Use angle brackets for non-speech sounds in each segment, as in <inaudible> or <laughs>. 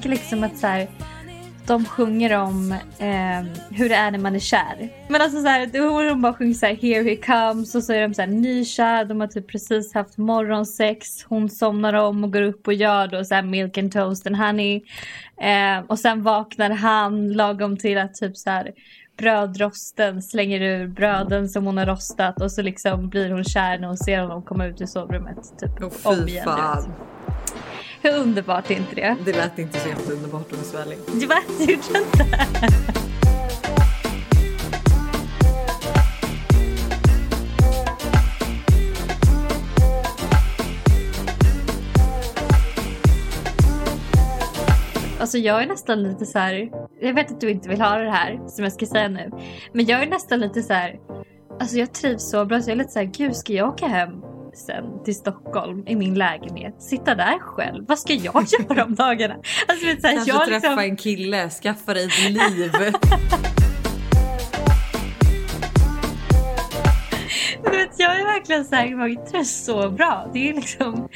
tänker liksom att så här, de sjunger om eh, hur det är när man är kär. Men alltså så här, de bara sjunger så här here he comes och så är de så här nykär, de har typ precis haft morgonsex, hon somnar om och går upp och gör då så här milk and toast and honey. Eh, och sen vaknar han lagom till att typ så här brödrosten slänger ur bröden som hon har rostat och så liksom blir hon kär när hon ser honom komma ut ur sovrummet. Typ oh, om igen. Fan. Hur <laughs> underbart är inte det? Det lät inte så jätteunderbart om jag svär Va? Gjorde inte? Alltså jag är nästan lite så här. Jag vet att du inte vill höra det här som jag ska säga nu. Men jag är nästan lite så här. Alltså jag trivs så bra så jag är lite så här. Gud ska jag åka hem sen till Stockholm i min lägenhet. Sitta där själv. Vad ska jag <laughs> göra om dagarna? Alltså, vet, så här, Kanske jag träffa liksom... en kille, skaffa dig ett <laughs> liv. vet, jag är verkligen så här, jag trivs så bra. Det är liksom,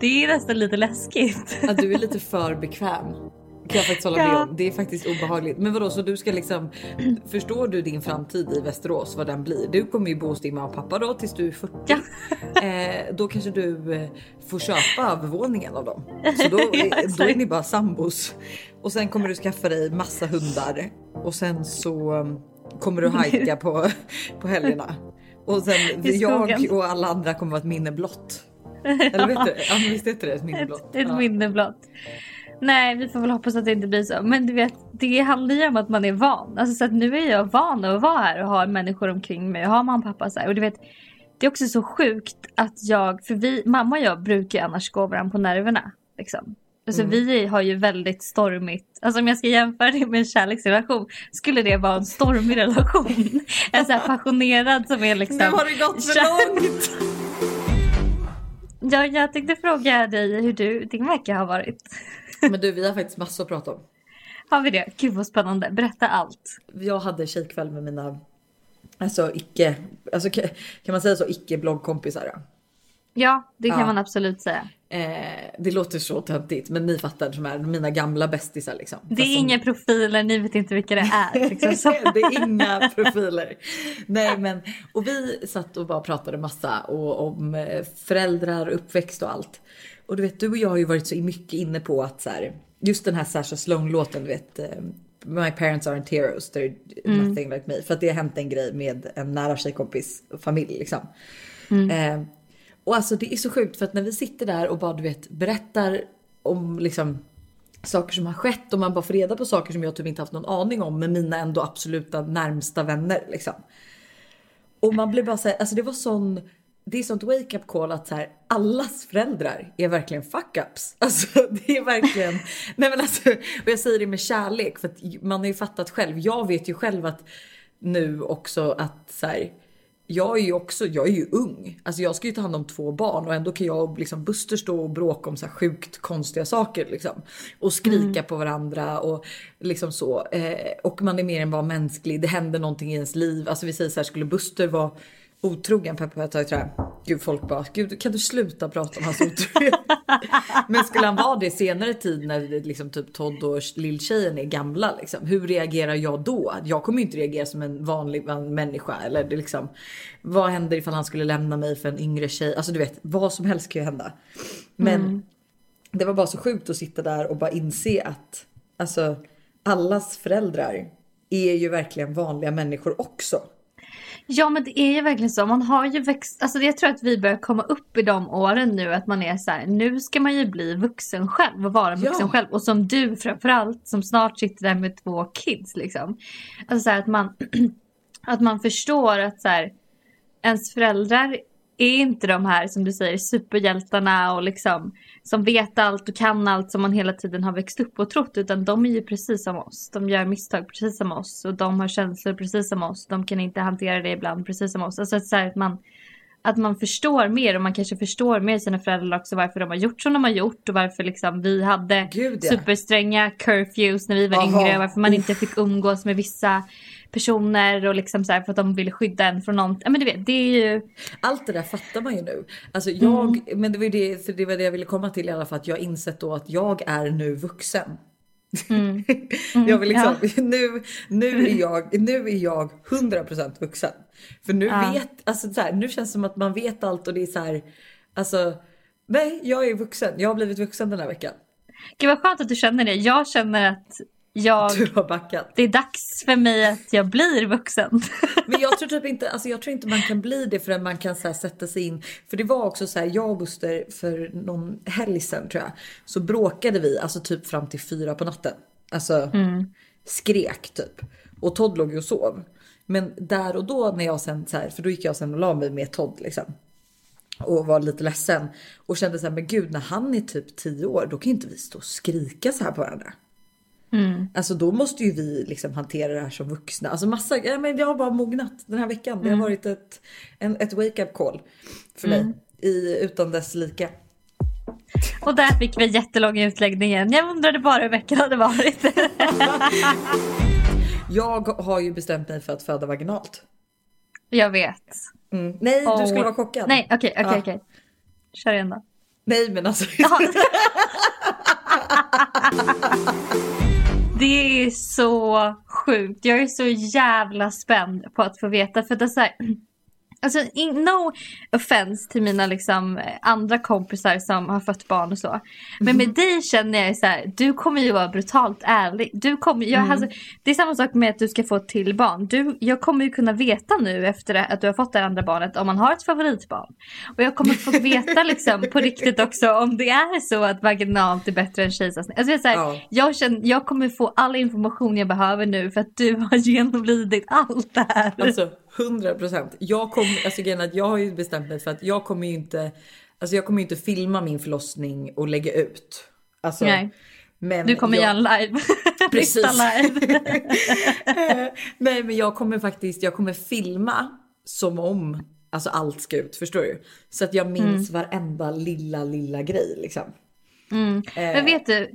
det är nästan lite läskigt. Ja, du är lite <laughs> för bekväm kan jag faktiskt hålla ja. med om. Det är faktiskt obehagligt. Men vadå, så du ska liksom, <clears throat> förstår du din framtid i Västerås, vad den blir? Du kommer ju bo hos din mamma och pappa då tills du är 40. Ja. <laughs> Eh, då kanske du eh, får köpa övervåningen av dem. Så då, <laughs> ja, då är ni bara sambos. Och sen kommer du skaffa dig massa hundar och sen så um, kommer du <laughs> hajka på, på helgerna. Och sen jag och alla andra kommer vara ett minne blott. Eller vet du? Ja, visst heter det ett minne blott? Ett, ett minne blott. Nej, vi får väl hoppas att det inte blir så. Men du vet, det handlar ju om att man är van. Alltså så att nu är jag van att vara här och ha människor omkring mig och ha mamma och pappa så här. Och du vet, det är också så sjukt att jag, för vi, mamma och jag brukar ju annars gå varandra på nerverna. Liksom. Alltså mm. vi har ju väldigt stormigt, alltså om jag ska jämföra det med en kärleksrelation skulle det vara en stormig relation. <laughs> en så här passionerad som är liksom. Nu har det gått för långt. Ja, jag tänkte fråga dig hur du, din vecka har varit. Men du, vi har faktiskt massor att prata om. Har vi det? Gud vad spännande. Berätta allt. Jag hade tjejkväll med mina, alltså icke, alltså kan man säga så, icke bloggkompisar. Ja, det kan ja. man absolut säga. Eh, det låter så töntigt, men ni fattar som är mina gamla bästisar liksom. Det är som... inga profiler, ni vet inte vilka det är. Liksom, <laughs> det är inga profiler. Nej, men och vi satt och bara pratade massa och, om eh, föräldrar, uppväxt och allt. Och du vet, du och jag har ju varit så mycket inne på att så här, just den här Sasha Sloan-låten, du vet, uh, My parents aren't heroes, they're mm. nothing like me. För att det har hänt en grej med en nära tjejkompis familj liksom. Mm. Uh, och alltså det är så sjukt för att när vi sitter där och bara du vet berättar om liksom saker som har skett och man bara får reda på saker som jag typ inte haft någon aning om med mina ändå absoluta närmsta vänner liksom. Och man blir bara såhär, alltså det var sån det är sånt wake up call att så här, allas föräldrar är verkligen fuck ups. <laughs> Alltså det är verkligen, nej men alltså, och jag säger det med kärlek för att man har ju fattat själv. Jag vet ju själv att nu också att så här, jag är ju också, jag är ju ung. Alltså jag ska ju ta hand om två barn och ändå kan jag och liksom Buster stå och bråka om så här sjukt konstiga saker liksom. Och skrika mm. på varandra och liksom så. Eh, och man är mer än bara mänsklig. Det händer någonting i ens liv. Alltså vi säger så här, skulle Buster vara otrogen peppar ett tag tror jag. Gud folk bara, gud kan du sluta prata om hans otrohet? <laughs> Men skulle han vara det senare tid när liksom typ Todd och lilltjejen är gamla liksom. Hur reagerar jag då? Jag kommer ju inte reagera som en vanlig människa eller det liksom. Vad händer ifall han skulle lämna mig för en yngre tjej? Alltså du vet vad som helst kan ju hända. Men mm. det var bara så sjukt att sitta där och bara inse att alltså allas föräldrar är ju verkligen vanliga människor också. Ja men det är ju verkligen så. Man har ju växt, alltså jag tror att vi börjar komma upp i de åren nu att man är så här, nu ska man ju bli vuxen själv och vara vuxen ja. själv. Och som du framförallt som snart sitter där med två kids liksom. Alltså så här, att man, <clears throat> att man förstår att så här, ens föräldrar är inte de här som du säger superhjältarna och liksom som vet allt och kan allt som man hela tiden har växt upp och trott. Utan de är ju precis som oss. De gör misstag precis som oss. Och de har känslor precis som oss. De kan inte hantera det ibland precis som oss. Alltså så att man, att man förstår mer och man kanske förstår mer sina föräldrar också varför de har gjort som de har gjort och varför liksom vi hade Gud, ja. superstränga curfews när vi var Aha. yngre. Varför man inte fick umgås med vissa personer och liksom så här för att de ville skydda en från något. Ja men du vet det är ju. Allt det där fattar man ju nu. Alltså jag, Mm. men det var ju det, för det var det jag ville komma till i alla fall, att jag insett då att jag är nu vuxen. Mm. <laughs> jag vill liksom, <laughs> nu, nu, är jag, nu är jag 100% vuxen. För nu Ja. vet, alltså så här, nu känns det som att man vet allt och det är så här, alltså nej jag är vuxen, jag har blivit vuxen den här veckan. Gud vad skönt att du känner det. Jag känner att jag, Du har backat. det är dags för mig att jag blir vuxen. <laughs> Men jag tror typ inte, alltså jag tror inte man kan bli det förrän man kan så sätta sig in. För det var också så här, jag och Buster för någon helg sedan tror jag. Så bråkade vi, alltså typ fram till fyra på natten. Alltså skrek typ. Och Todd låg ju och sov. Men där och då när jag sen så här, för då gick jag sen och la mig med Todd liksom. Och var lite ledsen. Och kände så här, men gud när han är typ 10 år då kan inte vi stå och skrika så här på varandra. Alltså då måste ju vi liksom hantera det här som vuxna. Alltså massa, ja, men jag har bara mognat den här veckan. Det har varit ett, en, ett wake up call för mig i, utan dess like. Och där fick vi jättelång utläggning igen. Jag undrade bara hur veckan hade varit. <laughs> Jag har ju bestämt mig för att föda vaginalt. jag vet. Mm. Nej, du skulle vara chockad. Nej okej okej Ja. okej. Kör igen då. Nej men alltså. <laughs> <laughs> Det är så sjukt. Jag är så jävla spänd på att få veta. För det är så här, alltså in, no offense till mina liksom andra kompisar som har fött barn och så. Men med dig känner jag så här, du kommer ju vara brutalt ärlig. Du kommer, jag, alltså, det är samma sak med att du ska få ett till barn. Du, jag kommer ju kunna veta nu efter att du har fått det andra barnet om man har ett favoritbarn. Och jag kommer få veta liksom på riktigt också om det är så att vaginalt är bättre än kejsarsnitt. Alltså, är så här, Ja. jag, känner, jag kommer få all information jag behöver nu för att du har <laughs> genomlidit allt det här. Alltså 100 procent. Jag alltså jag har ju bestämt mig för att jag kommer ju inte, alltså jag kommer inte filma min förlossning och lägga ut. Alltså, Nej. Men Du kommer jag, göra live. <laughs> Precis. Live. <laughs> Nej men jag kommer faktiskt, jag kommer filma som om alltså allt ska ut, förstår du? Så att jag minns varenda lilla, lilla grej liksom. Mm. Men vet du,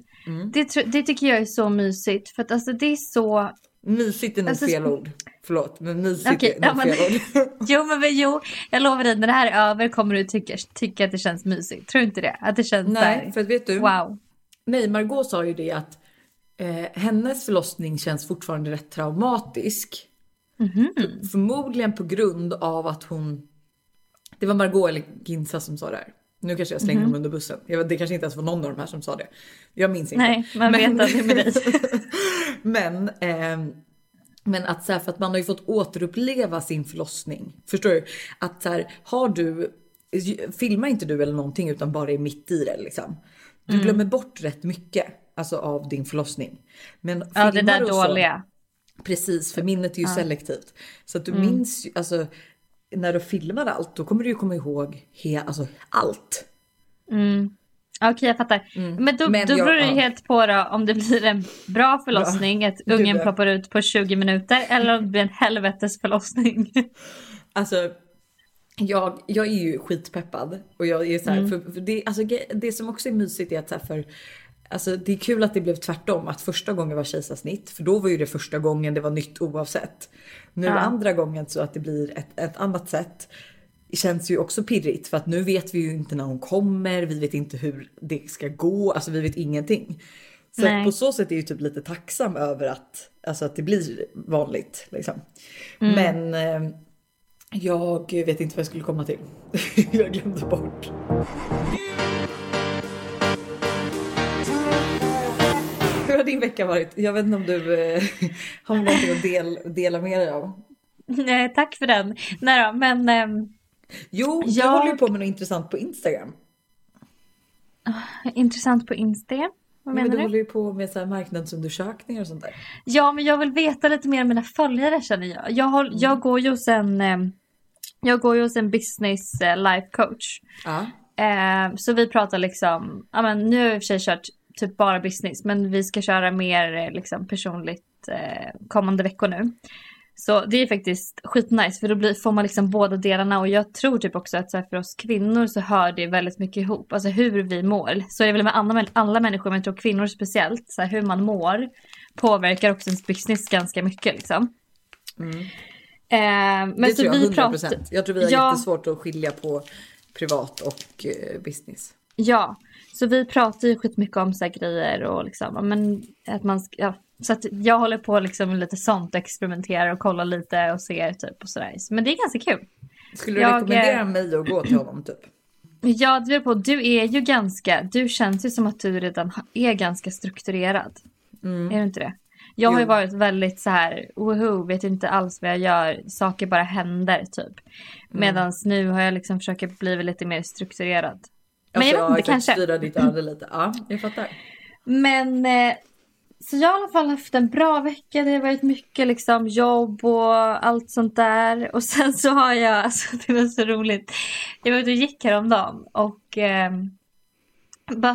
det, tr- det tycker jag är så mysigt. För att alltså det är så... Mysigt är nog Alltså, fel ord. Förlåt, men mysigt nog ja, men-. <laughs> Jo men, men jo, jag lovar dig när det här är över kommer du tycka, tycka att det känns mysigt. Tror du inte det? Att det känns Nej, för att vet du? wow. Nej, Margot sa ju det att eh, hennes förlossning känns fortfarande rätt traumatisk. För, förmodligen på grund av att hon... Det var Margot eller Ginsa som sa det här. Nu kanske jag slänger dem under bussen. Jag vet, det kanske inte ens var någon av de här som sa det. Jag minns inte. Nej, man vet att det är med dig. <laughs> men, ehm, men att så här, för att man har ju fått återuppleva sin förlossning. Förstår du? Att så här, har du, filmar inte du eller någonting utan bara är mitt i det liksom. Du Mm. glömmer bort rätt mycket alltså av din förlossning. Men Ja det där så- dåliga. Precis, för minnet är ju selektivt. Så att du Mm. minns ju, alltså när du filmar allt, då kommer du ju komma ihåg he, alltså, allt. Okej jag fattar. Men då, Mm. Men då beror det ja. helt på då om det blir en bra förlossning, att Du ungen ploppar ut på 20 minuter eller om det blir en helvetes förlossning. <laughs> Alltså, jag, jag är ju skitpeppad och jag är så här, för, för det, alltså, det som också är mysigt är att så här, för Alltså det är kul att det blev tvärtom, att första gången var kejsarsnitt, för då var ju det första gången det var nytt oavsett. Nu Ja. andra gången så att det blir ett, ett annat sätt känns ju också pirrigt för att nu vet vi ju inte när hon kommer, vi vet inte hur det ska gå, alltså vi vet ingenting. Så på så sätt är jag ju typ lite tacksam över att, alltså att det blir vanligt. Liksom. Men eh, jag vet inte vad jag skulle komma till. <laughs> jag glömde bort. Hur har din vecka varit? Jag vet inte om du eh, har någonting att del, dela med dig av. Nej, Tack för den. Nej då, men ehm, Jo, du Jag- håller ju på med något intressant på Instagram. intressant på Instagram. Vad Men menar du du? håller ju på med så här marknadsundersökningar och sånt där. Ja, men jag vill veta lite mer om mina följare känner jag. Jag, har, Mm. jag går ju hos en, ehm, jag går ju hos en business eh, life coach. Ja. Eh, så vi pratar liksom, ja men nu har vi i och för sig kört typ bara business men vi ska köra mer eh, liksom personligt eh, kommande veckor nu. Så det är faktiskt skitnice för då blir, får man liksom båda delarna och jag tror typ också att så för oss kvinnor så hör det väldigt mycket ihop. Alltså hur vi mår. Så är det väl med alla, alla människor men jag tror kvinnor speciellt. Så här, hur man mår påverkar också ens business ganska mycket liksom. Mm. Eh, men det så tror jag, vi 100%. pratar, Jag tror vi har Ja. jättesvårt att skilja på privat och eh, business. Ja, så vi pratar ju skitmycket om så här grejer och liksom, men att man ja. Så att jag håller på liksom med lite sånt, experimenterar och kollar lite och ser typ och sådär. Men det är ganska kul. Skulle du Jag, rekommendera eh, mig att gå till honom typ? <clears throat> Ja, det på. Du är ju ganska, du känns ju som att du redan är ganska strukturerad. Är du inte det? Jag har ju Jo. varit väldigt så här, woho, vet inte alls vad jag gör, saker bara händer typ. Medan nu har jag liksom försökt bli lite mer strukturerad. Men Alltså, jag vet inte, kanske. Styra ditt öde lite. Ja, jag fattar. Men eh, så jag har i alla fall haft en bra vecka. Det har varit mycket liksom jobb och allt sånt där. Och sen så har jag, <laughs> alltså det var så roligt. Jag var ute och gick häromdagen och eh,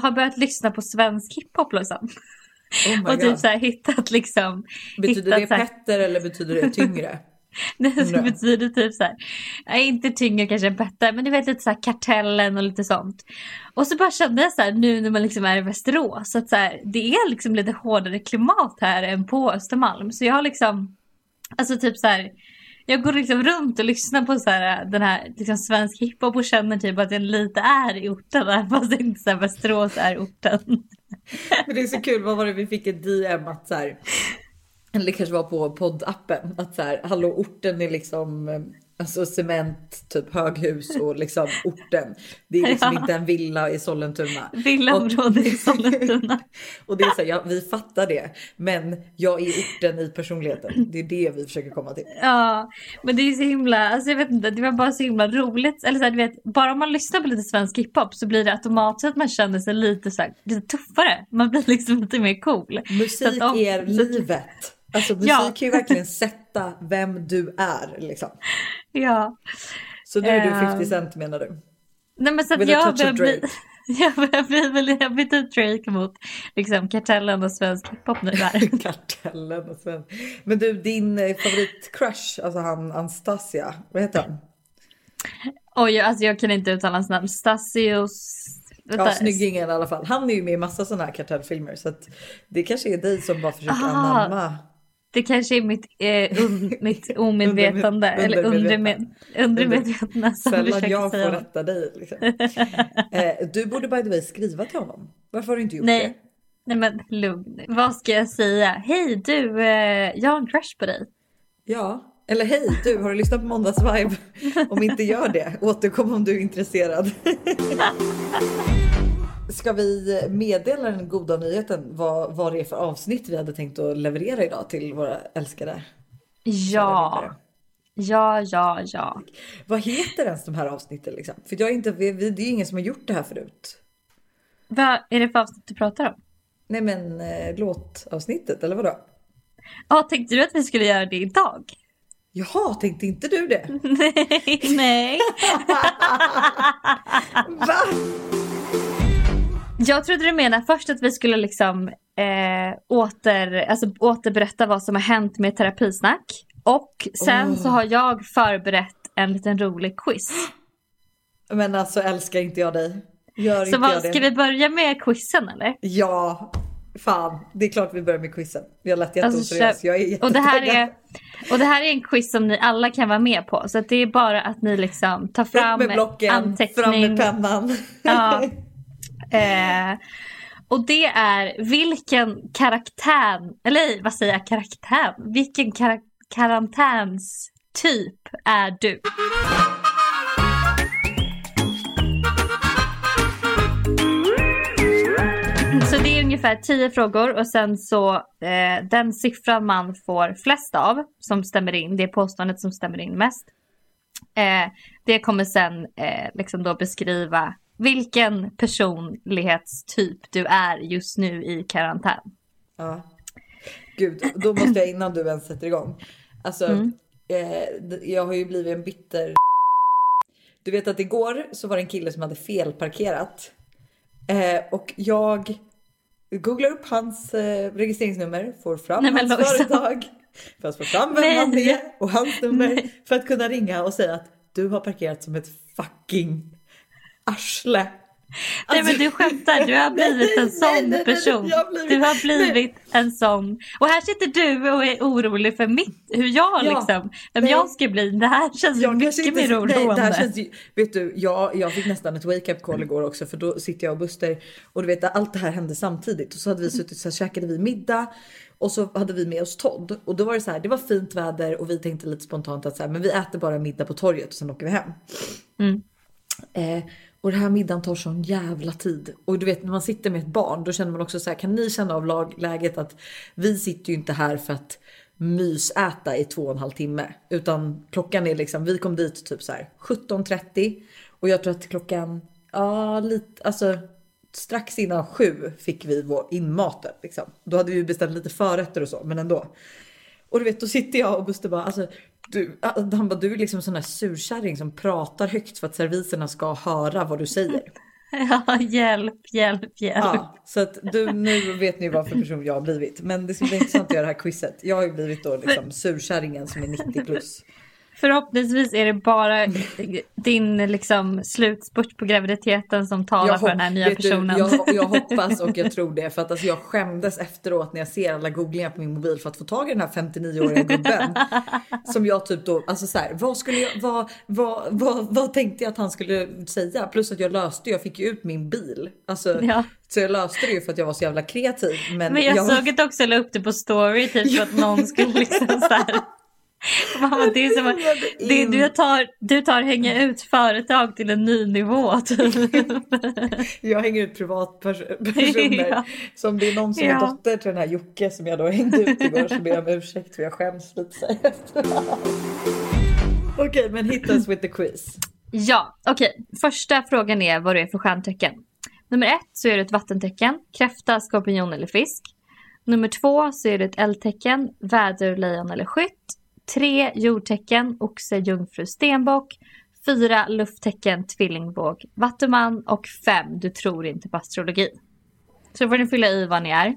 har börjat lyssna på svensk hiphop liksom. Oh <laughs> Och God. typ så här hittat liksom. Betyder hittat det Petter eller betyder det tyngre? Det Undrar. betyder typ så här, nej, inte tyngre kanske bättre, men du vet lite så här kartellen och lite sånt. Och så bara kände jag så här nu när man liksom är i Västerås att så här, det är liksom lite hårdare klimat här än på Östermalm. Så jag har liksom, alltså typ så här, jag går liksom runt och lyssnar på så här, den här liksom svensk hiphop och känner typ att jag lite är i orten där, <laughs> fast inte så här Västerås är orten. Men det är så kul, vad var det vi fick ett DM att så här, eller det kanske var på poddappen, att så här, hallå orten är liksom eh, alltså cement, typ höghus och liksom orten. Det är liksom <laughs> Ja. inte en villa i Sollentuna. Villaområde i Sollentuna. <laughs> Och det är så här, ja, vi fattar det, men jag är orten i personligheten. Det är det vi försöker komma till. Ja, men det är så himla, alltså jag vet inte, det var bara så himla roligt. Eller så här, du vet, bara om man lyssnar på lite svensk hiphop så blir det automatiskt att man känner sig lite, så här, lite tuffare. Man blir liksom lite mer cool. Musik om- är livet. Alltså musik Ja. kan ju verkligen sätta vem du är liksom. Ja. Så nu är du Ehm. 50 cent menar du? Nej men så att With jag börjar bli, Drake. <laughs> jag börjar bli, väl- jag typ Drake mot liksom kartellen och svensk hiphop nu där. <laughs> Kartellen och sen. Men du din favoritcrush, alltså han Anastasia, vad heter han? Oj, alltså jag kan inte uttala hans namn. Stasios... Ja, snyggingen i alla fall. Han är ju med i massa sådana här kartellfilmer så att det kanske är dig som bara försöker Ah. anamma. Det kanske är mitt, eh, un, <laughs> mitt omedvetande. Eller undermedvetna. undermed, undermedvetna som Sällan jag får rätta dig. Liksom. <laughs> eh, du borde by the way skriva till honom. Varför har du inte gjort Nej. det? Nej men lugn. Vad ska jag säga? Hej du, eh, jag har en crush på dig. Ja, eller hej du, har du lyssnat på Måndagsvibe? <laughs> Om inte gör det, återkom om du är intresserad. Ska vi meddela den goda nyheten vad, vad det är för avsnitt vi hade tänkt att leverera idag till våra älskade? Ja, ja, ja, ja. Vad heter ens de här avsnitten liksom? För jag är inte, vi- vi- det är ju ingen som har gjort det här förut. Vad är det för avsnitt du pratar om? Nej men eh, låtavsnittet eller vadå? Ja, tänkte du att vi skulle göra det idag? Jaha, tänkte inte du det? <laughs> nej, nej. <laughs> Va? Jag trodde du menade först att vi skulle liksom eh, åter, alltså, återberätta vad som har hänt med terapisnack. Och sen Åh. så har jag förberett en liten rolig quiz. Men alltså älskar inte jag dig? Gör Så inte vad, jag det? ska vi börja med quizen eller? Ja, fan. Det är klart vi börjar med quizen. Jag lät Alltså, jätteoseriös. Jag är Och det, här är, och det här är en quiz som ni alla kan vara med på. Så det är bara att ni liksom tar Upp fram med blocken, fram anteckning. med pennan. Ja. <laughs> Eh, och det är vilken karaktär, eller vad säger jag, karaktär? Vilken kar karantäns typ är du? Så det är ungefär tio frågor och sen så eh, den siffran man får flest av som stämmer in, det är påståendet som stämmer in mest. Eh, det kommer sen eh, liksom då beskriva vilken personlighetstyp du är just nu i karantän. Ja. Gud, då måste jag innan du ens sätter igång. Alltså, Mm. eh, jag har ju blivit en bitter Du vet att igår så var det en kille som hade felparkerat. Eh, och jag googlar upp hans eh, registreringsnummer, får fram Nej, hans Lojsan. företag. för att få fram vem Nej. han är och hans nummer Nej. för att kunna ringa och säga att du har parkerat som ett fucking arsle. Nej men du skämtar, du har <laughs> blivit en Alltså, sån person. jag Du har blivit en sån. Och här sitter du och är orolig för mitt, hur jag Ja, liksom, vem nej. jag ska bli. Det här känns kanske mycket mer nej, oroande. det här känns ju, vet du, jag, jag fick nästan ett wake-up call igår också för då sitter jag och Buster och du vet allt det här hände samtidigt och så hade vi suttit så här, käkade vi middag och så hade vi med oss Todd och då var det så här, det var fint väder och vi tänkte lite spontant att så här, men vi äter bara middag på torget och sen åker vi hem. Mm. Eh, och den här middagen tar sån jävla tid. Och du vet när man sitter med ett barn då känner man också så här, kan ni känna av lag, läget att vi sitter ju inte här för att mysäta i två och en halv timme. Utan klockan är liksom, vi kom dit typ så här 17.30 och jag tror att klockan, ja lite, alltså strax innan sju fick vi vår inmaten liksom. Då hade vi beställt lite förrätter och så, men ändå. Och du vet, då sitter jag och Buster bara, alltså du, han bara, du är liksom sån här surkärring som pratar högt för att serviserna ska höra vad du säger. <laughs> Ja, hjälp, hjälp, hjälp. Ja, så att du, nu vet ni vad för person jag har blivit. Men det ska bli intressant att göra det här quizet. Jag har ju blivit då liksom surkärringen som är 90 plus. Förhoppningsvis är det bara din liksom, slutspurt på graviditeten som talar för hop- den här nya vet du, personen. jag, jag hoppas och jag tror det för att alltså, jag skämdes efteråt när jag ser alla googlingar på min mobil för att få tag i den här 59-åriga gubben. <laughs> som jag typ då, alltså så här, vad skulle jag, vad, vad, vad, vad tänkte jag att han skulle säga? Plus att jag löste, jag fick ju ut min bil. Alltså, Ja. Så jag löste det ju för att jag var så jävla kreativ. Men, Men jag, såg att också la upp det på story typ för att någon skulle liksom så här. <laughs> Mamma, det är som att det, du, tar, du tar hänga ut företag till en ny nivå. Typ. <laughs> Jag hänger ut privatpersoner. <laughs> Ja. Så om det är någon som är Ja. dotter till den här Jocke som jag då hängde ut igår så ber jag om ursäkt för jag skäms lite. Okej, men hit us with the quiz. Ja, okej. Första frågan är vad du är för stjärntecken. Nummer ett så är det ett vattentecken, kräfta, skorpion eller fisk. Nummer två så är det ett eldtecken, väder, lejon eller skytt. Tre jordtecken, oxe, jungfru, stenbock. Fyra lufttecken, tvillingvåg, vattuman. Och fem, du tror inte på astrologi. Så får ni fylla i vad ni är.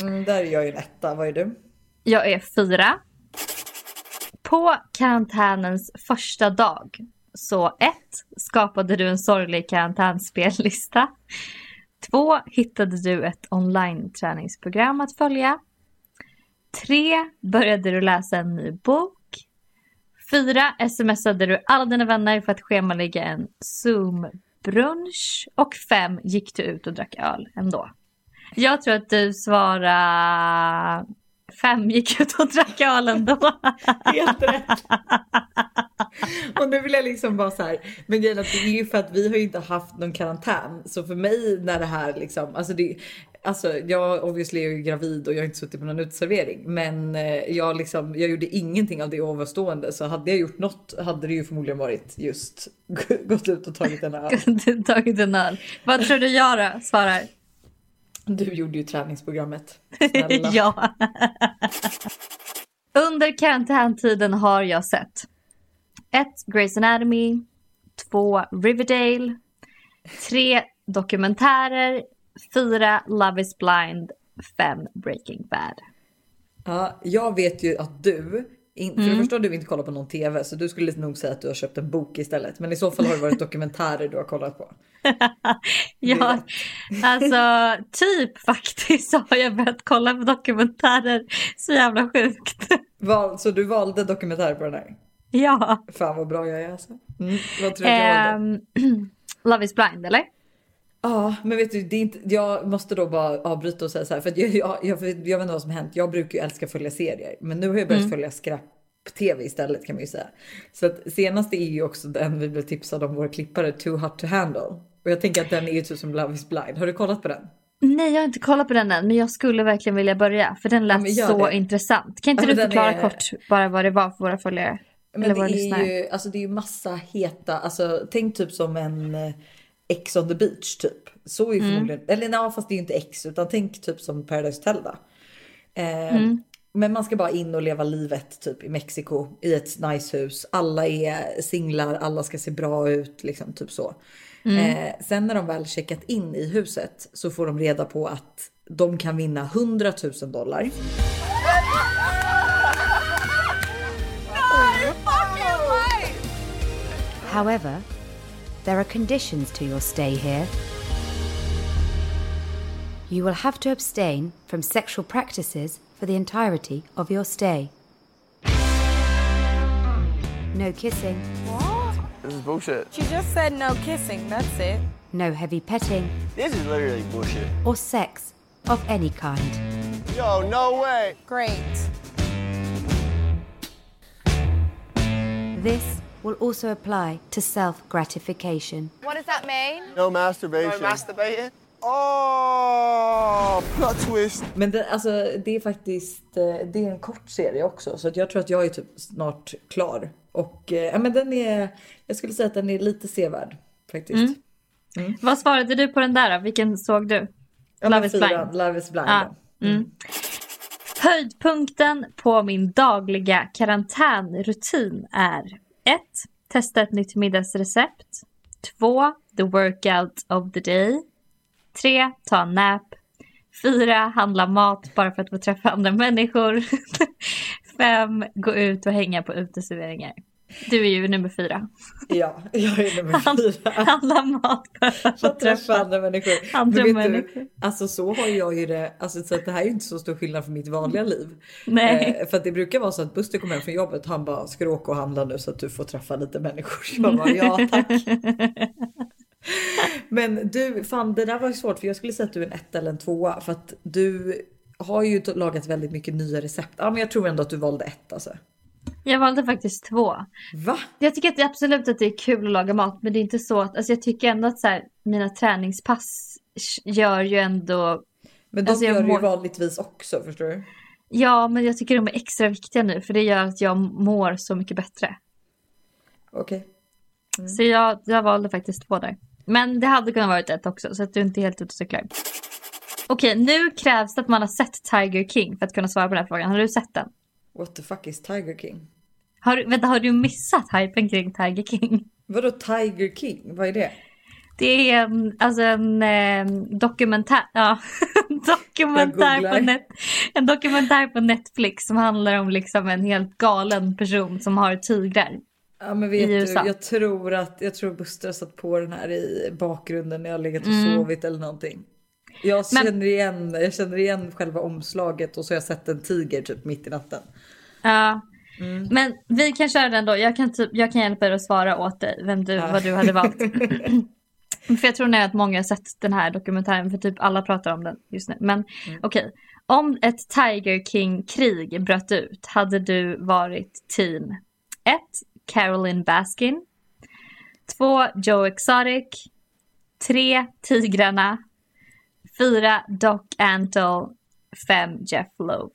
Mm, där är jag ju en etta, vad är du? Jag är fyra. På karantänens första dag så ett skapade du en sorglig karantänspellista. Två hittade du ett online-träningsprogram att följa. Tre började du läsa en ny bok. Fyra smsade du alla dina vänner för att schemalägga en Zoom-brunch. Och fem gick du ut och drack öl ändå. Jag tror att du svarar fem gick ut och drack öl ändå. Helt rätt. Och nu vill jag liksom bara så här, men grejen är att det är ju för att vi har ju inte haft någon karantän. Så för mig när det här liksom, alltså det, alltså jag obviously är ju gravid och jag har inte suttit på någon uteservering. Men eh, jag liksom, jag gjorde ingenting av det ovanstående. Så hade jag gjort något hade det ju förmodligen varit just <laughs> gått ut och tagit en öl. <laughs> Tagit en öl. Vad tror du jag då svarar? Du gjorde ju träningsprogrammet. <laughs> Ja. Under karantäntiden har jag sett 1. Grey's Anatomy 2. Riverdale 3. Dokumentärer 4. Love is blind 5. Breaking bad. Ja, jag vet ju att du, in, för det första har du inte kollat på någon TV så du skulle nog säga att du har köpt en bok istället. Men i så fall har det varit <laughs> dokumentärer du har kollat på. <laughs> Ja, alltså <laughs> typ faktiskt så har jag börjat kolla på dokumentärer. Så jävla sjukt. Val, så du valde dokumentärer på den här? Ja. Fan vad bra jag är alltså. Mm, vad tror du? Ehm, <clears throat> Love is blind eller? Ja, men vet du, det är inte, jag måste då bara avbryta och säga så här för jag, jag, jag, jag vet inte vad som hänt. Jag brukar ju älska att följa serier, men nu har jag börjat följa skräp-tv istället kan man ju säga. Så att senaste är ju också den vi blev tipsade om vår klippare Too Hot to Handle och jag tänker att den är ju typ som Love is blind. Har du kollat på den? Nej, jag har inte kollat på den än, men jag skulle verkligen vilja börja för den lät gör så det. intressant. Kan inte Ja, du förklara är- kort bara vad det var för våra följare? Men Eller det är lyssnare? ju, alltså det är ju massa heta, alltså tänk typ som en eh, X on the beach typ. Så är ju mm. förmodligen, eller nej fast det är ju inte X utan tänk typ som Paradise Hotel då. Eh, mm. Men man ska bara in och leva livet typ i Mexiko i ett nice hus. Alla är singlar, alla ska se bra ut, liksom typ så. Mm. Eh, sen när de väl checkat in i huset så får de reda på att de kan vinna 100 000 dollar. However, there are conditions to your stay here. You will have to abstain from sexual practices for the entirety of your stay. No kissing, What? This is bullshit. She just said no kissing, that's it. no heavy petting, This is literally bullshit. or sex of any kind. Yo, no way. Great. This will also apply to self gratification. What does that mean? No masturbation. No masturbating. Oh, plot twist. Men det, alltså, det är faktiskt eh, det är en kort serie också så att jag tror att jag är typ snart klar. Och eh, ja, men den är, jag skulle säga att den är lite sevärd faktiskt. Vad svarade du på den där då? Vilken såg du? Ja, Love is fyra, blind. Love is blind. Ja. Mm. Höjdpunkten på min dagliga karantänrutin är 1. Testa ett nytt middagsrecept. 2. The workout of the day. 3. Ta en nap. 4. Handla mat bara för att få träffa andra människor. <laughs> 5. Gå ut och hänga på uteserveringar. Du är ju nummer 4. Ja, jag är nummer fyra. Handla mat bara för att få Att träffa träffa andra människor. andra människor. Du, alltså så har jag ju det, alltså så att det här är inte så stor skillnad från mitt vanliga liv. Nej. Eh, för att det brukar vara så att Buster kommer hem från jobbet, han bara ska du åka och handla nu så att du får träffa lite människor. <laughs> Jag bara ja tack. <laughs> Men du, fan det där var ju svårt för jag skulle säga att du är en ett eller en tvåa för att du har ju lagat väldigt mycket nya recept. Ja men jag tror ändå att du valde ett alltså. Jag valde faktiskt 2. Va? Jag tycker att det absolut att det är kul att laga mat men det är inte så att, alltså jag tycker ändå att så här, mina träningspass gör ju ändå, Men de Alltså, gör du ju mår- vanligtvis också förstår du? ja men jag tycker de är extra viktiga nu för det gör att jag mår så mycket bättre. Okej. Så jag, jag valde faktiskt två där. Men det hade kunnat varit ett också så att du inte är helt ute och cyklar. Okej, nu krävs det att man har sett Tiger King för att kunna svara på den här frågan. Har du sett den? What the fuck is Tiger King? Har, vänta, har du missat hypen kring Tiger King? Vadå Tiger King? Vad är det? Det är en, alltså en eh, dokumentär, ja, <laughs> dokumentär på net, en dokumentär på Netflix som handlar om liksom en helt galen person som har tigrar. Ja men vet du, USA. jag tror att jag tror Buster har satt på den här i bakgrunden när jag har legat och sovit eller någonting. Jag Men- känner, igen, jag känner igen själva omslaget och så har jag sett en tiger typ mitt i natten. Ja. Men vi kan köra den då. Jag kan, typ, jag kan hjälpa dig att svara åt dig vem du, vad du hade valt. <laughs> <clears throat> för jag tror nog att många har sett den här dokumentären för typ alla pratar om den just nu. Men okej. Om ett Tiger King-krig bröt ut hade du varit team 1. Carolyn Baskin 2. Joe Exotic 3. Tigrarna 4. Doc Antle 5. Jeff Loeb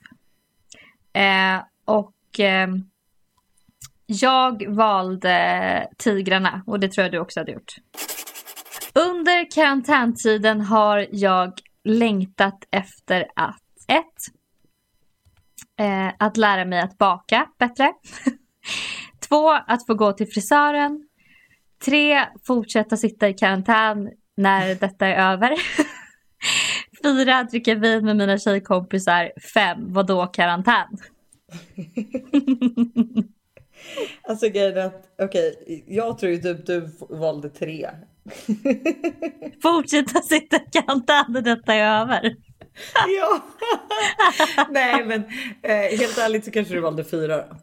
eh, Och eh, jag valde Tigrarna och det tror jag du också hade gjort. Under karantäntiden har jag längtat efter att 1. Eh, att lära mig att baka bättre. <laughs> 2. Att få gå till frisören. 3. Fortsätta sitta i karantän när detta är över. <laughs> 4. Dricka vin med mina tjejkompisar. 5. Vadå karantän? <laughs> Alltså grejen är att okej, jag tror ju typ du valde tre. <laughs> Fortsätta sitta i karantän när detta är över. ja. <laughs> Nej men eh, helt ärligt så kanske du valde fyra då.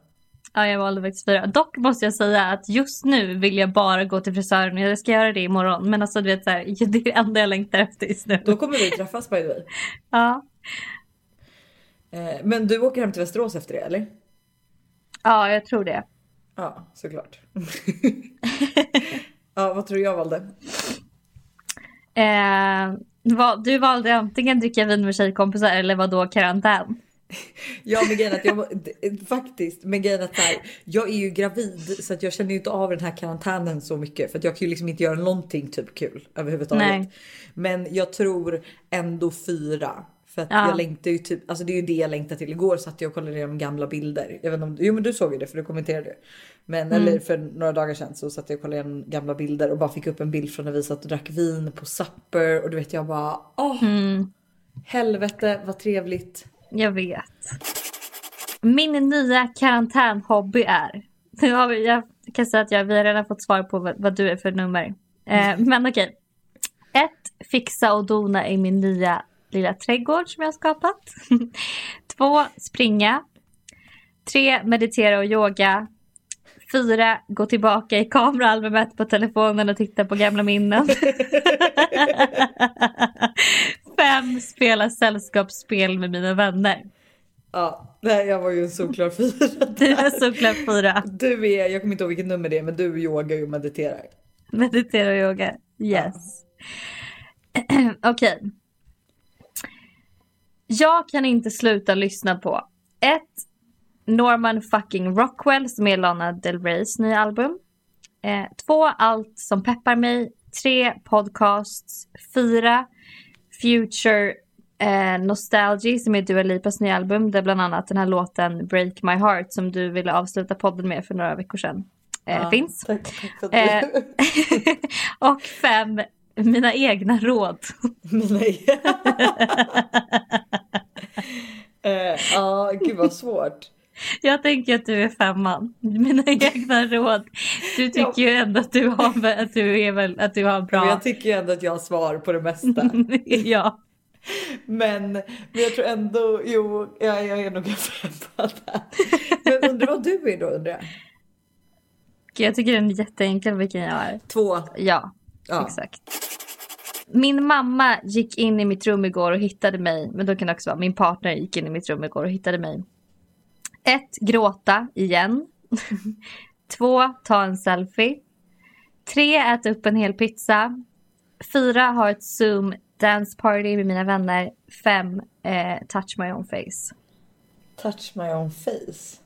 Ja, jag valde faktiskt fyra. Dock måste jag säga att just nu vill jag bara gå till frisören. Jag ska göra det imorgon. Men alltså du vet så här, <laughs> det är det enda jag längtar efter just nu. Då kommer vi träffas by the way. Ja. Eh, men du åker hem till Västerås efter det eller? ja, jag tror det. Ja, såklart. <laughs> ja, vad tror du jag valde? Eh, du valde antingen dricka vin med tjejkompisar eller vad då karantän? <laughs> Ja men grejen att jag faktiskt, men grejen att här, jag är ju gravid så att jag känner ju inte av den här karantänen så mycket för att jag kan ju liksom inte göra någonting typ kul överhuvudtaget. Nej. Men jag tror ändå fyra. För att Ja. jag längtar ju typ, alltså det är ju det jag längtar till. Igår satt jag och kollade igenom gamla bilder. Jag vet inte om, jo men du såg ju det för du kommenterade ju. Men eller för några dagar sedan så satt jag och kollade igenom gamla bilder och bara fick upp en bild från när vi satt och drack vin på Supper och du vet jag bara åh. Helvete vad trevligt. Jag vet. Min nya karantänhobby är... Nu har vi, jag kan säga att jag, vi har redan fått svar på vad, vad du är för nummer. Eh, men okej. Ett, fixa och dona i min nya lilla trädgård som jag har skapat. <laughs> Två, springa. Tre, meditera och yoga. Fyra, gå tillbaka i kameraalbumet på telefonen och titta på gamla minnen. <laughs> <laughs> Fem, spela sällskapsspel med mina vänner. Ja, nej, jag var ju en solklar fyra. <laughs> Du är såklart fyra. Du är, jag kommer inte ihåg vilket nummer det är, men du yogar och mediterar. Meditera och yoga. Yes. <clears throat> Okej. Jag kan inte sluta lyssna på ett Norman fucking Rockwell som är Lana Del Reys nya album. Eh, två Allt som peppar mig. Tre Podcasts. Fyra Future eh, Nostalgy som är Dua Lipas nya album där bland annat den här låten Break My Heart som du ville avsluta podden med för några veckor sedan eh, Ja, finns. Tack, tack Eh, <laughs> och fem, mina egna råd. Nej. <laughs> <laughs> Eh, Ja, gud vad svårt. Jag tänker att du är femman. Mina <laughs> egna råd. Du tycker ju ändå att du har, att du är väl, att du har Men bra. jag tycker ju ändå att jag har svar på det mesta. <laughs> ja. Men, men jag tror ändå, jo, jag, jag är nog en femma där. Men undrar vad du är då undrar jag? Jag tycker den är jätteenkel vilken jag är. Två. Ja, Ja. exakt. Min mamma gick in i mitt rum igår och hittade mig. Men då kan det också vara min partner gick in i mitt rum igår och hittade mig. Ett, Gråta igen. <laughs> Två, Ta en selfie. Tre, Äta upp en hel pizza. Fyra, Ha ett Zoom dance party med mina vänner. Fem, eh, Touch my own face. Touch my own face.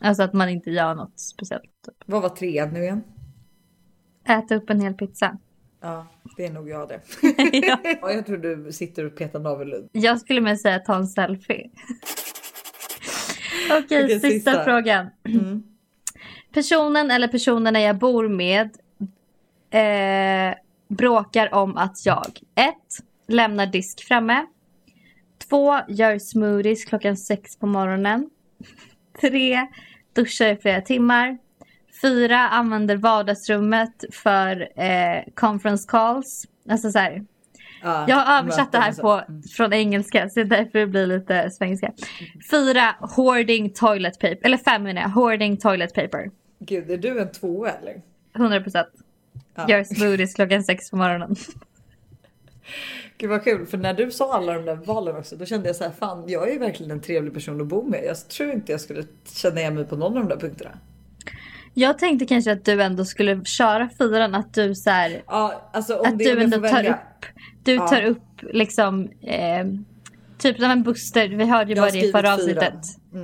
Alltså att man inte gör något speciellt. Typ. Vad var trean nu igen? Äta upp en hel pizza. Ja, det är nog jag det. <laughs> ja. Ja, jag tror du sitter och petar navelludd. Jag skulle med säga ta en selfie. Okej, Okej, sista, sista. frågan. Personen eller personerna jag bor med eh, bråkar om att jag 1. Lämnar disk framme. 2. Gör smoothies klockan 6 på morgonen. 3. Duschar i flera timmar. 4. Använder vardagsrummet för eh, conference calls. Alltså så här, Ja, jag har översatt det här på, så. från engelska så därför det blir lite svengelska. Fyra, hoarding toilet paper. Eller fem menar jag, hoarding toilet paper. Gud, är du en tvåa eller? 100 procent. Ja. Gör smoothies klockan sex på morgonen. <laughs> Gud vad kul, för när du sa alla de där valen också, då kände jag så här, fan jag är ju verkligen en trevlig person att bo med. Jag tror inte jag skulle känna igen mig på någon av de där punkterna. Jag tänkte kanske att du ändå skulle köra fyran, att du så här, Ja, alltså om att du ändå tar välja. upp, du Ja. tar upp liksom eh, Typ som en Buster, vi hörde ju bara det i förra avsnittet.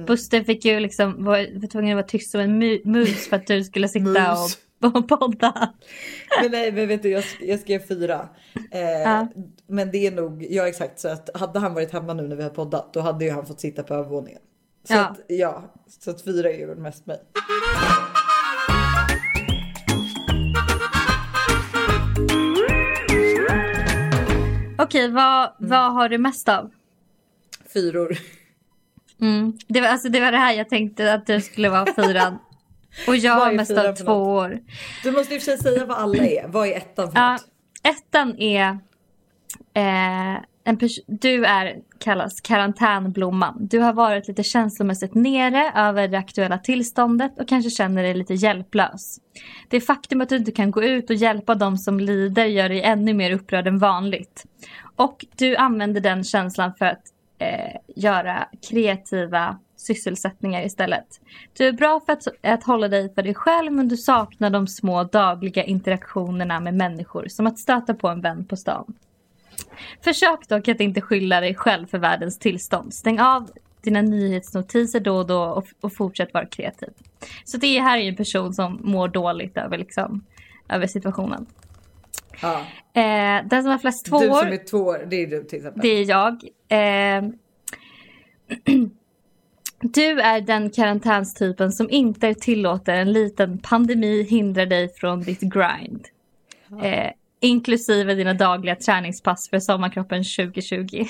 Buster fick ju liksom, var, var tvungen att vara tyst som en mu- mus för att du skulle sitta och, och podda. Men nej, men vet du, jag, sk- jag skrev fyra. Eh, Ja. Men det är nog, ja exakt, så att hade han varit hemma nu när vi har poddat, då hade ju han fått sitta på övervåningen. Så Ja. att, ja, så att fyra är ju mest mig. Okej, vad, vad har du mest av? Fyror. Mm. Det, var, alltså, det var det här jag tänkte att du skulle vara fyran. <laughs> Och jag har mest av två år. Du måste i och för sig säga vad alla är. Vad är ettan för Ja, något? ettan är... Eh, en du är, kallas karantänblomman. Du har varit lite känslomässigt nere över det aktuella tillståndet och kanske känner dig lite hjälplös. Det faktum att du inte kan gå ut och hjälpa de som lider gör dig ännu mer upprörd än vanligt. Och du använder den känslan för att eh, göra kreativa sysselsättningar istället. Du är bra för att, att hålla dig för dig själv men du saknar de små dagliga interaktionerna med människor som att stöta på en vän på stan. Försök dock att inte skylla dig själv för världens tillstånd. Stäng av dina nyhetsnotiser då och då och, och fortsätt vara kreativ. Så det här är ju en person som mår dåligt över, liksom, över situationen. Ja. Eh, den som har flest tvåor. Du som är två år, det är du till exempel. Det är jag. Eh, <clears throat> du är den karantänstypen som inte tillåter en liten pandemi hindra dig från ditt grind. Eh, inklusive dina dagliga träningspass för sommarkroppen 2020.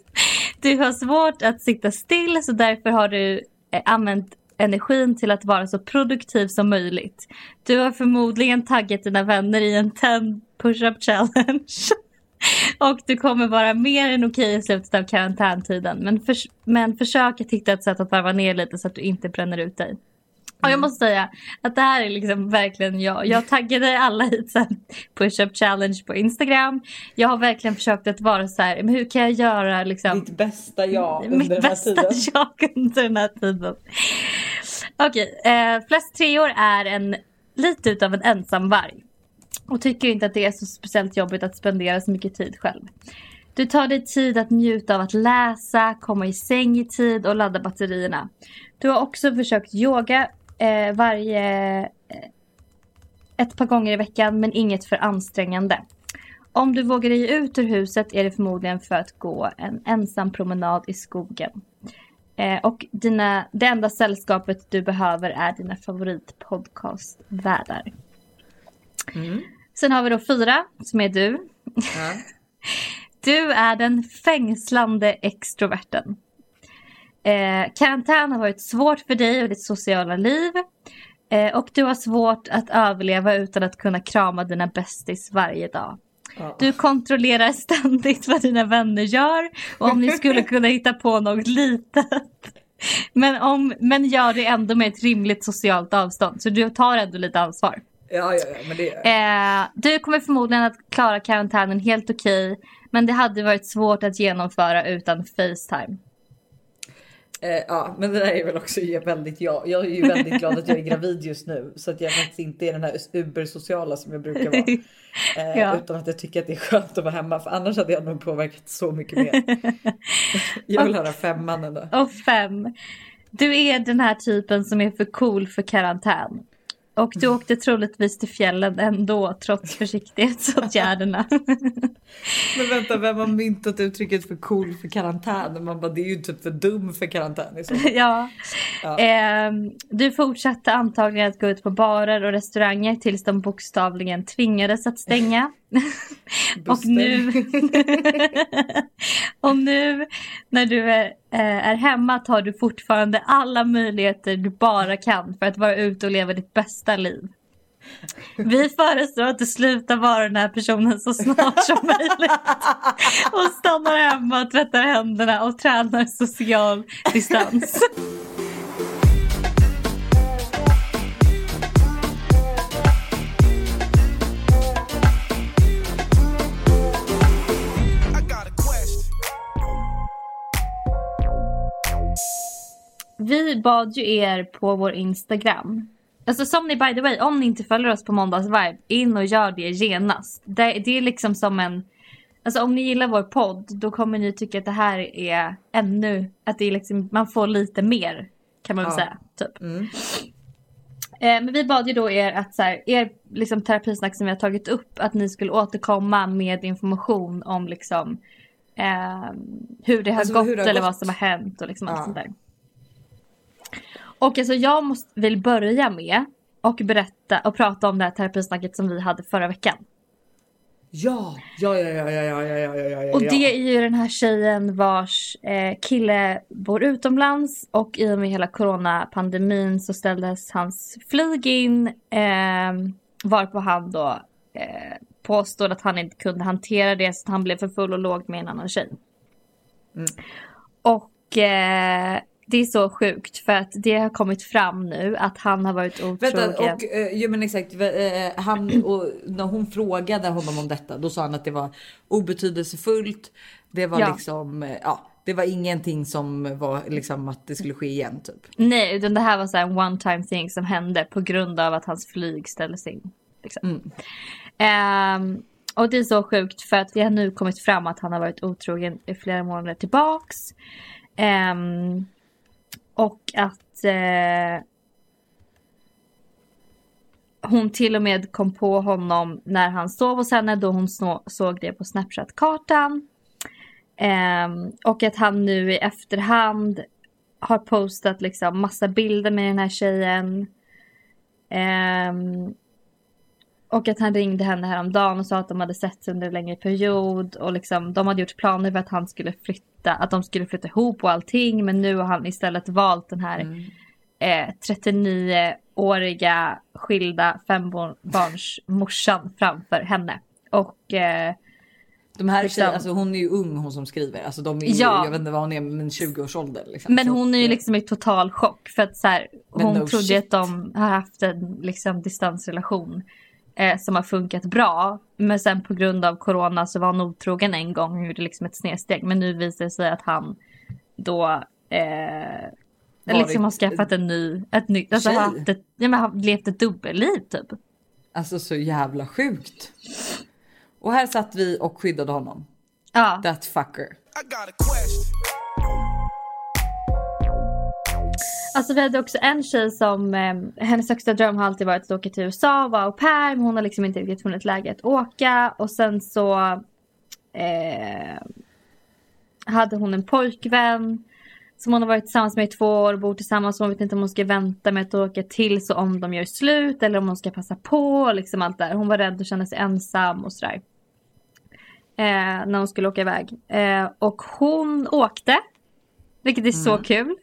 <laughs> du har svårt att sitta still så därför har du eh, använt energin till att vara så produktiv som möjligt. Du har förmodligen taggat dina vänner i en 10 push-up challenge. <laughs> Och du kommer vara mer än okej i slutet av karantäntiden. Men, för, men försök att hitta ett sätt att varva ner lite så att du inte bränner ut dig. Och jag måste säga att det här är liksom verkligen jag. Jag taggade alla hit sen push-up challenge på Instagram. Jag har verkligen försökt att vara så här, men hur kan jag göra liksom Ditt bästa jag under mitt den här bästa tiden. jag <laughs> under den här tiden. Okej, eh, flest treor är en lite utav en ensamvarg. Och tycker inte att det är så speciellt jobbigt att spendera så mycket tid själv. Du tar dig tid att njuta av att läsa, komma i säng i tid och ladda batterierna. Du har också försökt yoga eh, varje eh, ett par gånger i veckan men inget för ansträngande. Om du vågar dig ut ur huset är det förmodligen för att gå en ensam promenad i skogen. Eh, och dina, det enda sällskapet du behöver är dina favoritpodcastvärdar. Sen har vi då fyra som är du. Ja. <laughs> Du är den fängslande extroverten. Eh, karantän har varit svårt för dig och ditt sociala liv. Eh, och du har svårt att överleva utan att kunna krama dina bästis varje dag. Ja. Du kontrollerar ständigt vad dina vänner gör och om ni skulle <laughs> kunna hitta på något litet. Men, om, men gör det ändå med ett rimligt socialt avstånd. Så du tar ändå lite ansvar. Ja, ja, ja, men det Eh, du kommer förmodligen att klara karantänen helt okej. men det hade varit svårt att genomföra utan Facetime. Eh, ja, men det där är väl också väldigt jag. Jag är ju väldigt glad att jag är gravid just nu så att jag faktiskt inte är den här ubersociala som jag brukar vara. <laughs> Eh, Ja. Utan att jag tycker att det är skönt att vara hemma för annars hade jag nog påverkat så mycket mer. <laughs> jag vill höra femman ändå. Och fem. Du är den här typen som är för cool för karantän. Och du åkte troligtvis till fjällen ändå trots försiktighetsåtgärderna. <laughs> Men vänta, vem har myntat uttrycket för cool för karantän? Man bara, det är ju typ för dum för karantän. fall. <laughs> ja. Ja. Ehm, du fortsatte antagligen att gå ut på barer och restauranger tills de bokstavligen tvingades att stänga. <laughs> och nu, och nu när du är, eh, är hemma tar du fortfarande alla möjligheter du bara kan för att vara ute och leva ditt bästa liv. Vi föreslår att du slutar vara den här personen så snart som möjligt. Och stannar hemma och tvättar händerna och tränar social distans. Vi bad ju er på vår Instagram. Alltså som ni by the way, om ni inte följer oss på Måndagsvibe, in och gör det genast. Det, det är liksom som en... Alltså om ni gillar vår podd, då kommer ni tycka att det här är ännu... Att det är liksom, man får lite mer, kan man väl Ja. säga. Typ. Mm. Eh, men vi bad ju då er att så här, er liksom, terapisnack som vi har tagit upp, att ni skulle återkomma med information om liksom eh, hur det har Alltså, gått det har eller gått. vad som har hänt och liksom allt Ja. sånt där. Och alltså jag måste, vill börja med och berätta och prata om det här terapisnacket som vi hade förra veckan. Ja, ja, ja, ja, ja, ja, ja, ja, ja. Och det är ju den här tjejen vars eh, kille bor utomlands och i och med hela coronapandemin så ställdes hans flyg in eh, varpå han då eh, påstod att han inte kunde hantera det så han blev för full och låg med en annan tjej. Mm. Och eh, det är så sjukt för att det har kommit fram nu att han har varit otrogen. Vänta, och eh, jo men exakt. eh, han, <clears throat> och när hon frågade honom om detta, då sa han att det var obetydelsefullt. Det var Ja. liksom, eh, ja, det var ingenting som var liksom att det skulle ske igen typ. Nej, utan det här var så en one time thing som hände på grund av att hans flyg ställdes in. Liksom. Mm. Ehm, och det är så sjukt för att det har nu kommit fram att han har varit otrogen i flera månader tillbaks. Ehm, och att eh, hon till och med kom på honom när han sov hos henne då hon så, såg det på Snapchat-kartan. Eh, och att han nu i efterhand har postat liksom massa bilder med den här tjejen. Ehm, och att han ringde henne häromdagen och sa att de hade sett under en längre period. Och liksom, de hade gjort planer för att han skulle flytta, att de skulle flytta ihop och allting. Men nu har han istället valt den här eh, 39-åriga skilda fembarnsmorsan framför henne. Och eh, De här Liksom- tjejerna, alltså hon är ju ung hon som skriver. Alltså de är ju, Ja. jag vet inte vad hon är, men 20-årsålder. Liksom. Men hon är ju liksom i total chock för att så här, hon no trodde shit. att de har haft en liksom, distansrelation eh, som har funkat bra. Men sen på grund av corona så var hon otrogen en gång och gjorde liksom ett snedsteg. Men nu visar det sig att han då eh, Varit- liksom har skaffat en ny, ett nytt, alltså Tjej. har haft ett, ja, men har levt ett dubbelliv typ. Alltså så jävla sjukt. Och här satt vi och skyddade honom. Ja. That fucker. Alltså vi hade också en tjej som, eh, hennes högsta dröm har alltid varit att åka till USA, vara au pair, men hon har liksom inte riktigt funnit läge att åka. Och sen så eh, hade hon en pojkvän som hon har varit tillsammans med i två år och bor tillsammans. Hon vet inte om hon ska vänta med att åka till så om de gör slut eller om hon ska passa på och liksom allt där. Hon var rädd och kände sig ensam och sådär. Eh, när hon skulle åka iväg. Eh, och hon åkte. Vilket är så kul.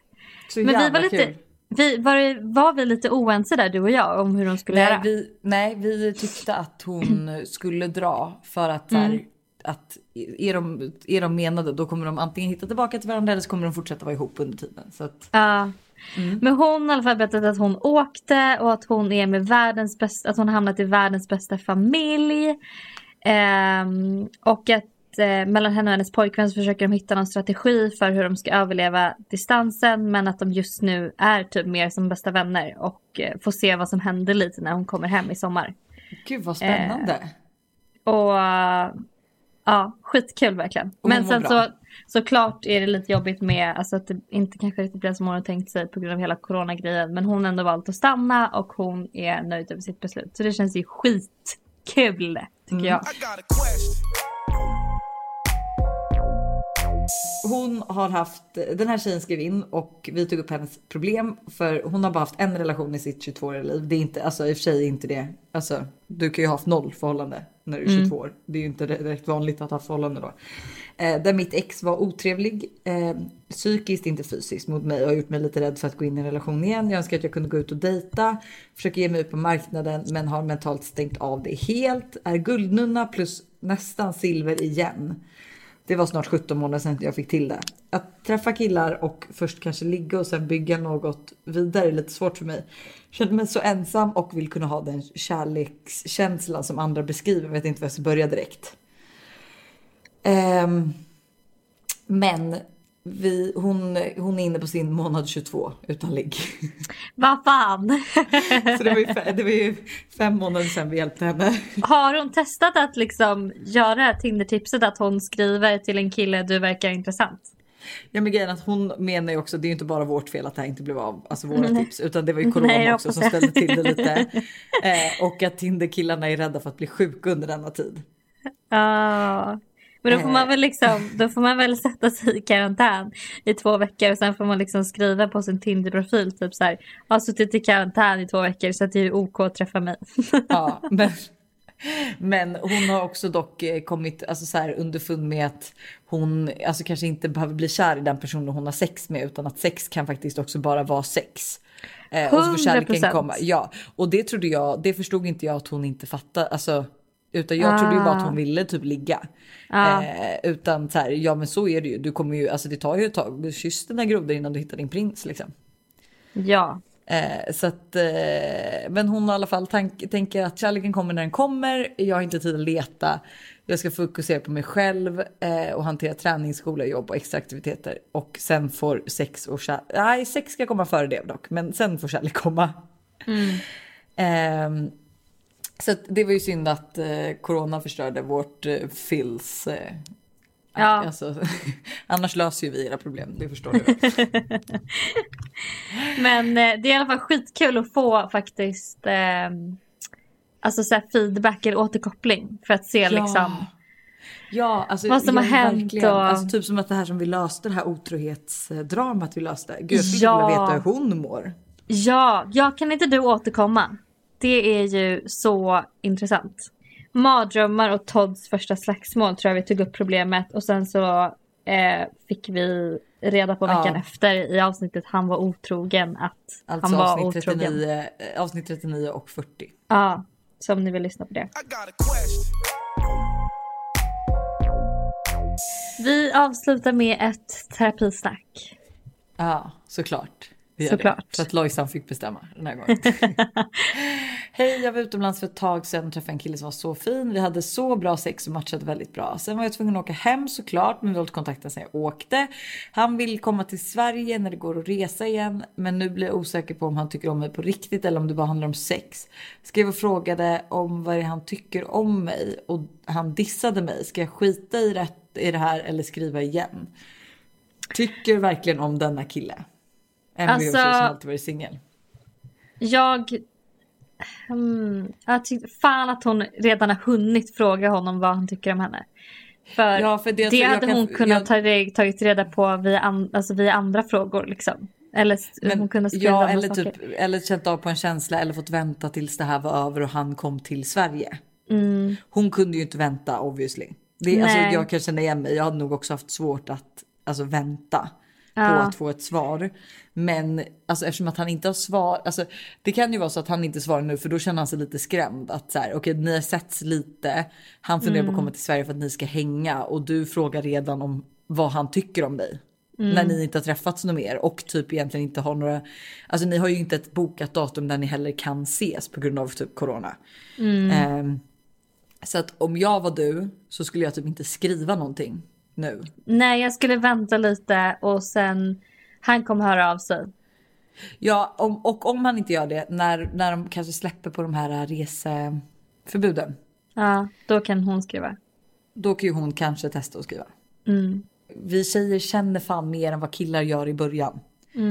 Så Men vi var lite, kul. vi, var, var vi lite oense där du och jag om hur de skulle Nej göra? vi, nej, vi tyckte att hon skulle dra för att, så här, Mm. att är, de, är de menade då kommer de antingen hitta tillbaka till varandra eller så kommer de fortsätta vara ihop under tiden. Så att, Ja. Mm. Men hon har i alla fall berättat att hon åkte och att hon är med världens bästa, att hon har hamnat i världens bästa familj. Ehm, och att eh, mellan henne och hennes pojkvän så försöker de hitta någon strategi för hur de ska överleva distansen. Men att de just nu är typ mer som bästa vänner och eh, får se vad som händer lite när hon kommer hem i sommar. gud vad spännande. Och eh, ja, skitkul verkligen. Och Men sen bra. så såklart är det lite jobbigt med alltså att det inte kanske riktigt blev som hon hade tänkt sig på grund av hela coronagrejen. Men hon har ändå valt att stanna och hon är nöjd över sitt beslut. Så det känns ju skitkul tycker Mm. jag. Hon har haft, den här tjejen skrev in och vi tog upp hennes problem för hon har bara haft en relation i sitt 22-åriga liv. Det är inte, alltså i och för sig inte det, alltså du kan ju ha haft noll förhållande när du är 22 år. Det är ju inte direkt vanligt att ha förhållande då. Eh, där mitt ex var otrevlig, eh, psykiskt inte fysiskt mot mig och har gjort mig lite rädd för att gå in i en relation igen. Jag önskar att jag kunde gå ut och dejta, försöker ge mig ut på marknaden men har mentalt stängt av det helt. Är guldnunna plus nästan silver igen. Det var snart 17 månader sedan jag fick till det. Att träffa killar och först kanske ligga och sen bygga något vidare är lite svårt för mig. Känner mig så ensam och vill kunna ha den kärlekskänslan som andra beskriver. Jag Vet inte var jag ska börja direkt. Um, men vi, hon, hon är inne på sin månad 22 utan ligg. Vad fan! <laughs> Så det var, ju, det var ju fem månader sedan vi hjälpte henne. Har hon testat att liksom göra Tinder-tipset att hon skriver till en kille du verkar intressant? Ja men grejen att hon menar ju också, det är ju inte bara vårt fel att det här inte blev av, alltså våra tips, utan det var ju corona Nej, också som ställde till det lite. <laughs> Eh, och att Tinder-killarna är rädda för att bli sjuka under denna tid. Ja. Men då får man väl liksom, då får man väl sätta sig i karantän i två veckor och sen får man liksom skriva på sin Tinder-profil typ så här. Jag har suttit i karantän i två veckor så att det är OK att träffa mig. Ja, <laughs> men, men hon har också dock eh, kommit alltså så här, underfund med att hon alltså kanske inte behöver bli kär i den personen hon har sex med utan att sex kan faktiskt också bara vara sex. Eh, och så får kärleken 100%. komma. Ja, och det trodde jag, det förstod inte jag att hon inte fattade. Alltså, utan jag trodde ju bara att hon ville typ ligga. Ja. Eh, utan så här, ja men så är det ju. Du kommer ju, alltså det tar ju ett tag. Kyss den där grodor innan du hittar din prins liksom. Ja. Eh, så att, eh, men hon i alla fall tank, tänker att kärleken kommer när den kommer. Jag har inte tid att leta. Jag ska fokusera på mig själv eh, och hantera träning, skola, jobb och extra aktiviteter. Och sen får sex och kärlek, nej sex ska komma före det dock, men sen får kärlek komma. Ehm, så det var ju synd att eh, corona förstörde vårt eh, fills. Eh, Ja. Alltså, <laughs> annars löser ju vi era problem, det förstår du. <laughs> Men eh, det är i alla fall skitkul att få faktiskt eh, alltså så här feedback eller återkoppling för att se liksom. Ja, alltså, Vad som ja, har hänt och- Alltså, typ som att det här som vi löste, det här otrohetsdramat vi löste. Gud, jag skulle Ja. vilja veta hur hon mår. Ja, ja, kan inte du återkomma? Det är ju så intressant. Mardrömmar och Todds första slagsmål tror jag vi tog upp problemet och sen så eh, fick vi reda på veckan Ja. efter i avsnittet han var otrogen att Alltså han var avsnitt, otrogen. 39, eh, avsnitt 39 och 40. Ja, så om ni vill lyssna på det. Vi avslutar med ett terapisnack. Ja, såklart. Såklart. Det, så att Lojsan fick bestämma den här gången. <laughs> Hej, jag var utomlands för ett tag sedan och träffade en kille som var så fin. Vi hade så bra sex och matchade väldigt bra. Sen var jag tvungen att åka hem såklart, men vi höll kontakten sen jag åkte. Han vill komma till Sverige när det går att resa igen, men nu blir jag osäker på om han tycker om mig på riktigt eller om det bara handlar om sex. Skrev och frågade om vad det är han tycker om mig och han dissade mig. Ska jag skita i det, i det här eller skriva igen? Tycker verkligen om denna kille. Emily Alltså- alltså... som alltid varit singel. Jag... Hmm, jag tyckte fan att hon redan har hunnit fråga honom vad han tycker om henne. För, Ja, för det- det hade kan- hon kunnat jag- ta, tagit reda på via, an, alltså via andra frågor liksom. Eller s- hon kunde skriva ja, eller, saker. typ, eller känt av på en känsla eller fått vänta tills det här var över och han kom till Sverige. Hon kunde ju inte vänta obviously. Det, alltså, Mm. Jag kan känna igen mig, jag hade nog också haft svårt att alltså, vänta på Ja. att få ett svar. Men alltså, eftersom att han inte har svar, alltså, det kan ju vara så att han inte svarar nu för då känner han sig lite skrämd. Att så här, okej ni har setts lite, han funderar Mm. på att komma till Sverige för att ni ska hänga och du frågar redan om vad han tycker om dig. Mm. När ni inte har träffats något mer och typ egentligen inte har några, alltså ni har ju inte ett bokat datum där ni heller kan ses på grund av typ corona. Mm. Ehm, så att om jag var du så skulle jag typ inte skriva någonting nu. Nej, jag skulle vänta lite och sen han kommer höra av sig. Ja, om, och om man inte gör det när, när de kanske släpper på de här reseförbuden. Ja, då kan hon skriva. Då kan ju hon kanske testa att skriva. Mm. Vi tjejer känner fan mer än vad killar gör i början. Ja,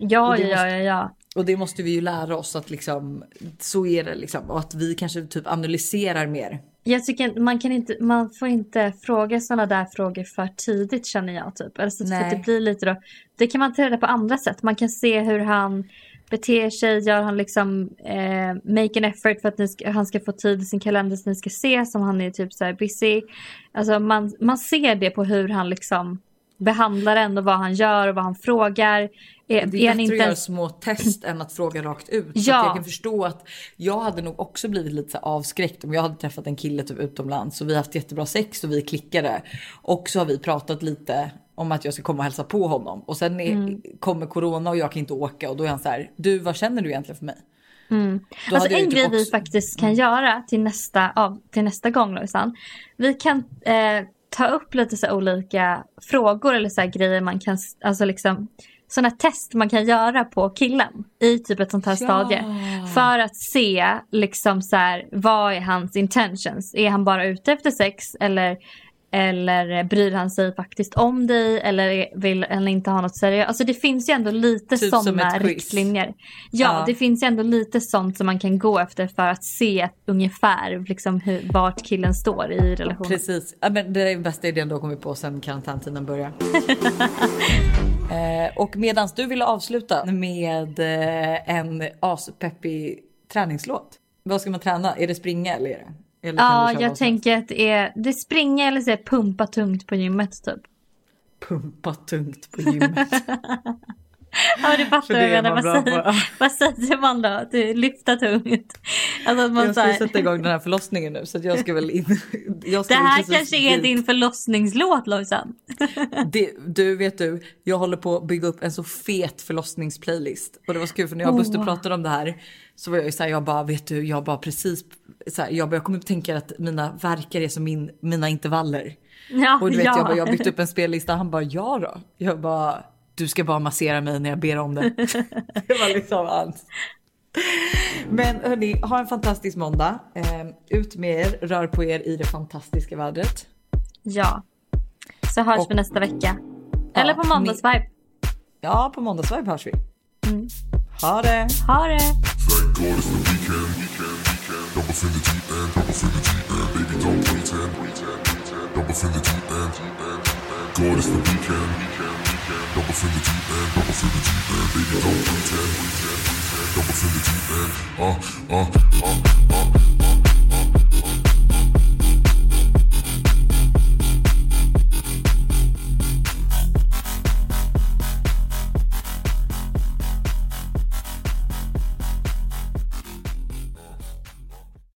det ja, måste- ja, ja. Och det måste vi ju lära oss att liksom, så är det liksom. Och att vi kanske typ analyserar mer. Jag tycker man kan inte, man får inte fråga sådana där frågor för tidigt känner jag typ. Alltså, för det blir lite då, det kan man ta reda på andra sätt. Man kan se hur han beter sig, gör han liksom eh, make an effort för att ska, han ska få tid i sin kalender så ni ska ses om han är typ så här busy. Alltså man, man ser det på hur han liksom behandlar en och vad han gör och vad han frågar. Är, Det är är bättre att göra små test än att fråga rakt ut. Så Ja. att jag kan förstå att jag hade nog också blivit lite så avskräckt om jag hade träffat en kille typ utomlands och vi har haft jättebra sex och vi klickade. Och så har vi pratat lite om att jag ska komma och hälsa på honom och sen är, Mm. kommer corona och jag kan inte åka och då är han så här. Du, vad känner du egentligen för mig? Då Alltså en typ grej vi också- Mm. faktiskt kan göra till nästa, av, till nästa gång Lojsan. Vi kan eh, ta upp lite så olika frågor eller så grejer man kan, alltså liksom sådana test man kan göra på killen i typ ett sånt här Ja. stadie. För att se liksom så här, vad är hans intentions? Är han bara ute efter sex eller eller bryr han sig faktiskt om dig eller vill han inte ha något seriöst? Alltså det finns ju ändå lite Typ sådana riktlinjer. Ja, Ja. det finns ju ändå lite sånt som man kan gå efter för att se ungefär liksom hur, vart killen står i relationen. Precis, ja, men det är den bästa idén du har kommit på sen karantäntiden började. <laughs> eh, och medans du ville avsluta med eh, en aspeppig träningslåt. Vad ska man träna? Är det springa eller är det? Eller Ja, jag tänker att det är det springa eller så pumpa tungt på gymmet typ. Pumpa tungt på gymmet. <laughs> Ja, det fattar För jag det menar. man Vad, säger, <laughs> vad säger man då? Det- lyfta tungt? Alltså att man jag ska här, sätta igång den här förlossningen nu så att jag ska väl in. <laughs> Jag det ska väl här kanske är dit. din förlossningslåt Lojsan. <laughs> Det, du vet du, jag håller på att bygga upp en så fet förlossningsplaylist. Och det var så kul för när jag och Buster Oh. pratade om det här så var jag ju såhär, jag bara vet du, jag bara precis, så här, jag, bara, jag kommer att tänka att mina verkar är som min, mina intervaller. Ja, Och du vet ja. jag bara, jag har byggt upp en spellista, han bara ja då. Jag bara, du ska bara massera mig när jag ber om det. <laughs> det var liksom allt. Men hörni, ha en fantastisk måndag. Eh, ut med er, rör på er i det fantastiska vädret. Ja. Så hörs Och- vi nästa vecka. Eller på måndagsvibe. Ja, på måndagsvibe hörs vi. Ha det! Ha det! God it's the weekend. Double fin the deep end, double fin the deep end, baby don't pretend. Double fin the deep end. God it's the weekend. Double fin the deep end, double fin the deep end, baby don't pretend. Double fin the deep end. Uh, uh, uh, uh, uh.